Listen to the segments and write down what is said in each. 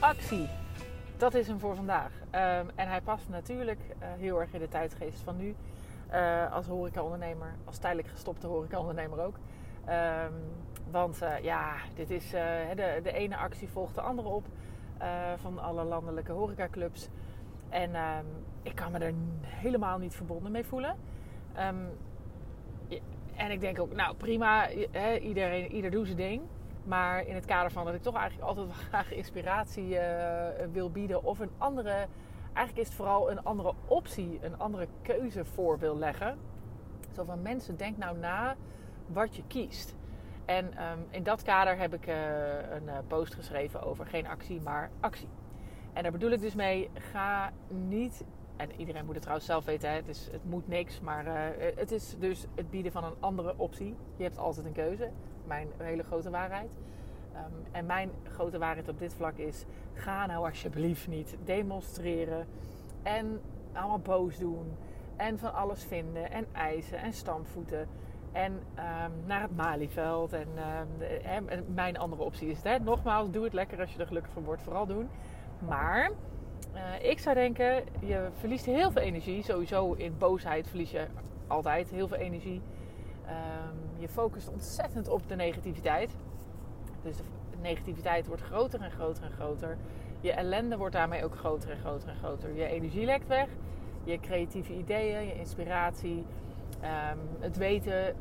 actie. Dat is hem voor vandaag. Ehm, en hij past natuurlijk uh, heel erg in de tijdgeest van nu. Uh, als horecaondernemer, als tijdelijk gestopte horecaondernemer ook. Um, want uh, ja, dit is, de, de ene actie volgt de andere op van alle landelijke horecaclubs. En um, ik kan me er helemaal niet verbonden mee voelen. en ik denk ook, nou prima, iedereen, ieder doet zijn ding. Maar in het kader van dat ik toch eigenlijk altijd wel graag inspiratie uh, wil bieden. Of een andere, eigenlijk is het vooral een andere optie, een andere keuze voor wil leggen. Zo van mensen, denk nou na wat je kiest. En um, in dat kader heb ik uh, een uh, post geschreven over geen actie, maar actie. En daar bedoel ik dus mee, ga niet en iedereen moet het trouwens zelf weten, hè? Het, is, het moet niks. Maar het is dus het bieden van een andere optie. Je hebt altijd een keuze mijn hele grote waarheid. Um, en mijn grote waarheid op dit vlak is: ga nou alsjeblieft niet demonstreren en allemaal boos doen en van alles vinden en eisen en stampvoeten. En um, naar het Malieveld. En um, mijn andere optie is het. Nogmaals, doe het lekker als je er gelukkig van wordt. Vooral doen. Maar uh, ik zou denken, je verliest heel veel energie. Sowieso in boosheid verlies je altijd heel veel energie. Um, je focust ontzettend op de negativiteit. Dus de negativiteit wordt groter en groter en groter. Je ellende wordt daarmee ook groter en groter en groter. Je energie lekt weg. Je creatieve ideeën, je inspiratie. Um, het weten,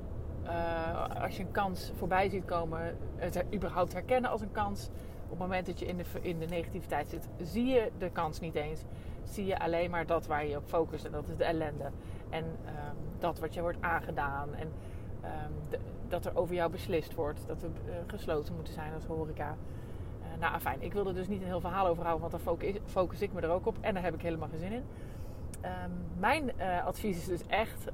uh, als je een kans voorbij ziet komen, het überhaupt herkennen als een kans. Op het moment dat je in de, in de negativiteit zit, zie je de kans niet eens. Zie je alleen maar dat waar je op focust en dat is de ellende. En um, dat wat je wordt aangedaan. En um, dat er over jou beslist wordt. Dat we uh, gesloten moeten zijn als horeca. Uh, nou, fijn. Ik wil er dus niet een heel verhaal over houden, want dan focus, ik me er ook op. En daar heb ik helemaal geen zin in. Um, mijn uh, advies is dus echt: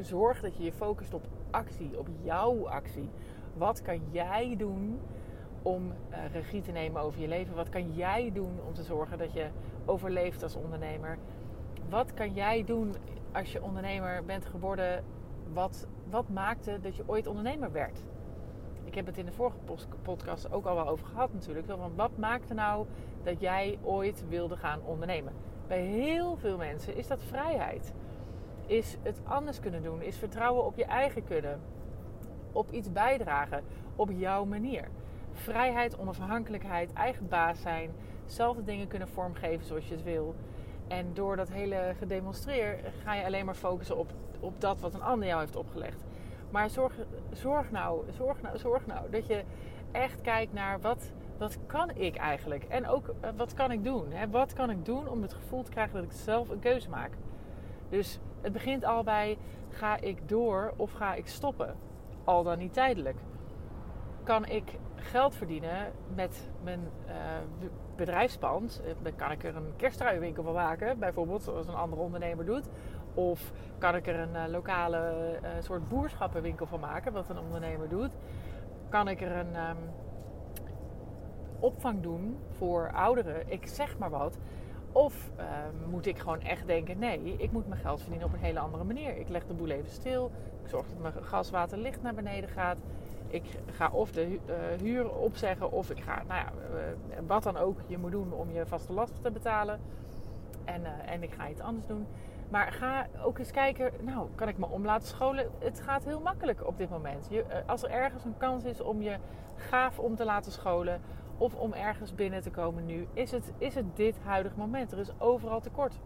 zorg dat je je focust op actie, op jouw actie. Wat kan jij doen om regie te nemen over je leven? Wat kan jij doen om te zorgen dat je overleeft als ondernemer? Wat kan jij doen als je ondernemer bent geworden wat, wat maakte dat je ooit ondernemer werd? Ik heb het in de vorige podcast ook al wel over gehad natuurlijk. Van wat maakte nou dat jij ooit wilde gaan ondernemen? Bij heel veel mensen is dat vrijheid. Is het anders kunnen doen. Is vertrouwen op je eigen kunnen. Op iets bijdragen. Op jouw manier. Vrijheid, onafhankelijkheid, eigen baas zijn. Zelf de dingen kunnen vormgeven zoals je het wil. En door dat hele gedemonstreer ga je alleen maar focussen op, op dat wat een ander jou heeft opgelegd. Maar zorg, zorg, nou, zorg, nou, zorg nou dat je echt kijkt naar wat, wat kan ik eigenlijk? En ook eh, wat kan ik doen? Hè? Wat kan ik doen om het gevoel te krijgen dat ik zelf een keuze maak? Dus het begint al bij ga ik door of ga ik stoppen? Al dan niet tijdelijk. Kan ik geld verdienen met mijn uh, bedrijfspand. Eh, dan kan ik er een kerstruiwinkel van maken, bijvoorbeeld, zoals een andere ondernemer doet. Of kan ik er een uh, lokale uh, soort boerschappenwinkel van maken, wat een ondernemer doet. Kan ik er een um, opvang doen voor ouderen, ik zeg maar wat. Of uh, moet ik gewoon echt denken: nee, ik moet mijn geld verdienen op een hele andere manier. Ik leg de boel even stil. Ik zorg dat mijn gas, water, licht naar beneden gaat ik ga of de uh, huur opzeggen of ik ga, nou ja, uh, wat dan ook je moet doen om je vaste lasten te betalen. En, en ik ga iets anders doen. Maar ga ook eens kijken, nou, kan ik me om laten scholen? Het gaat heel makkelijk op dit moment. Je, als er ergens een kans is om je gaaf om te laten scholen of om ergens binnen te komen nu, is het, is het dit huidig moment. Er is overal tekort.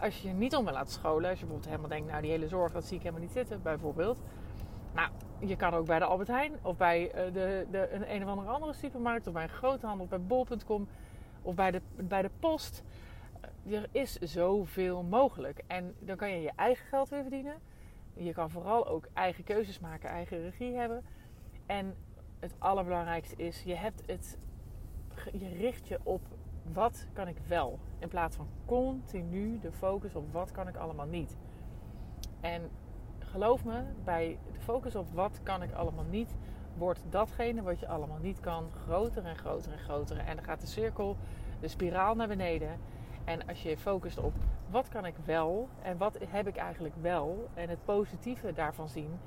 Als je je niet om wil laten scholen, als je bijvoorbeeld helemaal denkt, nou die hele zorg, dat zie ik helemaal niet zitten, bijvoorbeeld. Nou, je kan ook bij de Albert Heijn of bij eh, de, de, een, een of andere andere supermarkt of bij een groothandel of bij bol.com of bij de, bij de post. Eh, er is zoveel mogelijk. En dan kan je je eigen geld weer verdienen. Je kan vooral ook eigen keuzes maken, eigen regie hebben. En het allerbelangrijkste is, je, hebt het, je richt je op wat kan ik wel. In plaats van continu de focus op wat kan ik allemaal niet. En geloof me, bij de focus op wat kan ik allemaal niet, wordt datgene wat je allemaal niet kan groter en groter en groter. En dan gaat de cirkel, de spiraal naar beneden. En als je focust op wat kan ik wel en wat heb ik eigenlijk wel en het positieve daarvan zien,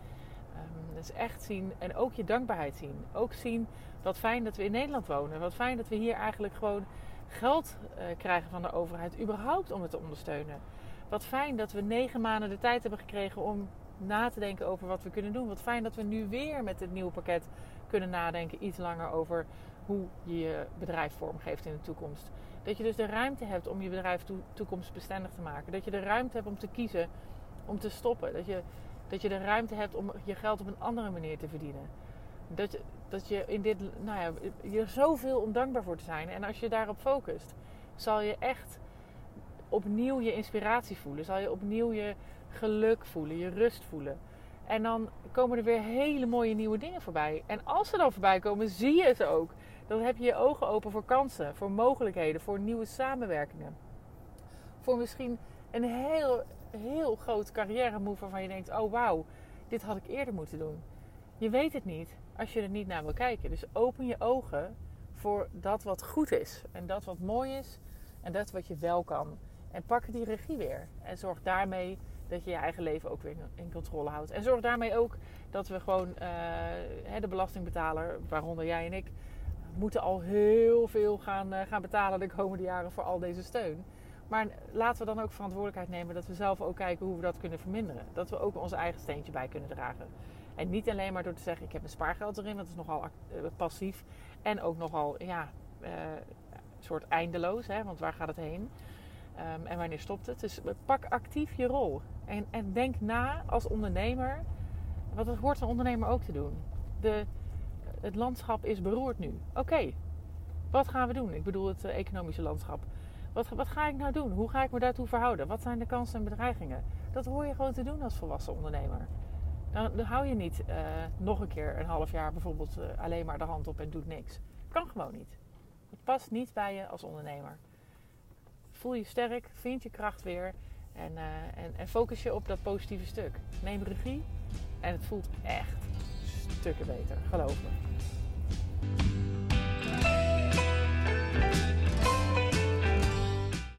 Um, dus echt zien en ook je dankbaarheid zien. Ook zien wat fijn dat we in Nederland wonen. Wat fijn dat we hier eigenlijk gewoon geld uh, krijgen van de overheid, überhaupt om het te ondersteunen. Wat fijn dat we negen maanden de tijd hebben gekregen om na te denken over wat we kunnen doen. Wat fijn dat we nu weer met het nieuwe pakket kunnen nadenken, iets langer over hoe je je bedrijf vormgeeft in de toekomst. Dat je dus de ruimte hebt om je bedrijf toekomstbestendig te maken. Dat je de ruimte hebt om te kiezen, om te stoppen. Dat je, dat je de ruimte hebt om je geld op een andere manier te verdienen. Dat je, dat je in dit, nou ja, je zoveel om dankbaar voor te zijn. En als je daarop focust, zal je echt opnieuw je inspiratie voelen. Zal je opnieuw je geluk voelen, je rust voelen. En dan komen er weer hele mooie nieuwe dingen voorbij. En als ze dan voorbij komen, zie je het ook. Dan heb je je ogen open voor kansen, voor mogelijkheden, voor nieuwe samenwerkingen. Voor misschien een heel, heel groot carrière move waarvan je denkt: oh wauw, dit had ik eerder moeten doen. Je weet het niet als je er niet naar wil kijken. Dus open je ogen voor dat wat goed is en dat wat mooi is en dat wat je wel kan. En pak die regie weer. En zorg daarmee dat je je eigen leven ook weer in controle houdt. En zorg daarmee ook dat we gewoon uh, de belastingbetaler, waaronder jij en ik, moeten al heel veel gaan, uh, gaan betalen de komende jaren voor al deze steun. Maar laten we dan ook verantwoordelijkheid nemen dat we zelf ook kijken hoe we dat kunnen verminderen. Dat we ook ons eigen steentje bij kunnen dragen. En niet alleen maar door te zeggen: ik heb een spaargeld erin, dat is nogal uh, passief. En ook nogal, ja, soort eindeloos, hè, want waar gaat het heen? Um, en wanneer stopt het? Dus pak actief je rol. En, en denk na als ondernemer, wat het hoort een ondernemer ook te doen. De, het landschap is beroerd nu. Oké, wat gaan we doen? Ik bedoel het uh, economische landschap. Wat, wat ga ik nou doen? Hoe ga ik me daartoe verhouden? Wat zijn de kansen en bedreigingen? Dat hoor je gewoon te doen als volwassen ondernemer. Dan, dan hou je niet uh, nog een keer een half jaar bijvoorbeeld uh, alleen maar de hand op en doet niks. Kan gewoon niet. Het past niet bij je als ondernemer. Voel je sterk, vind je kracht weer en, uh, en, en, focus je op dat positieve stuk. Neem regie en het voelt echt stukken beter, geloof me.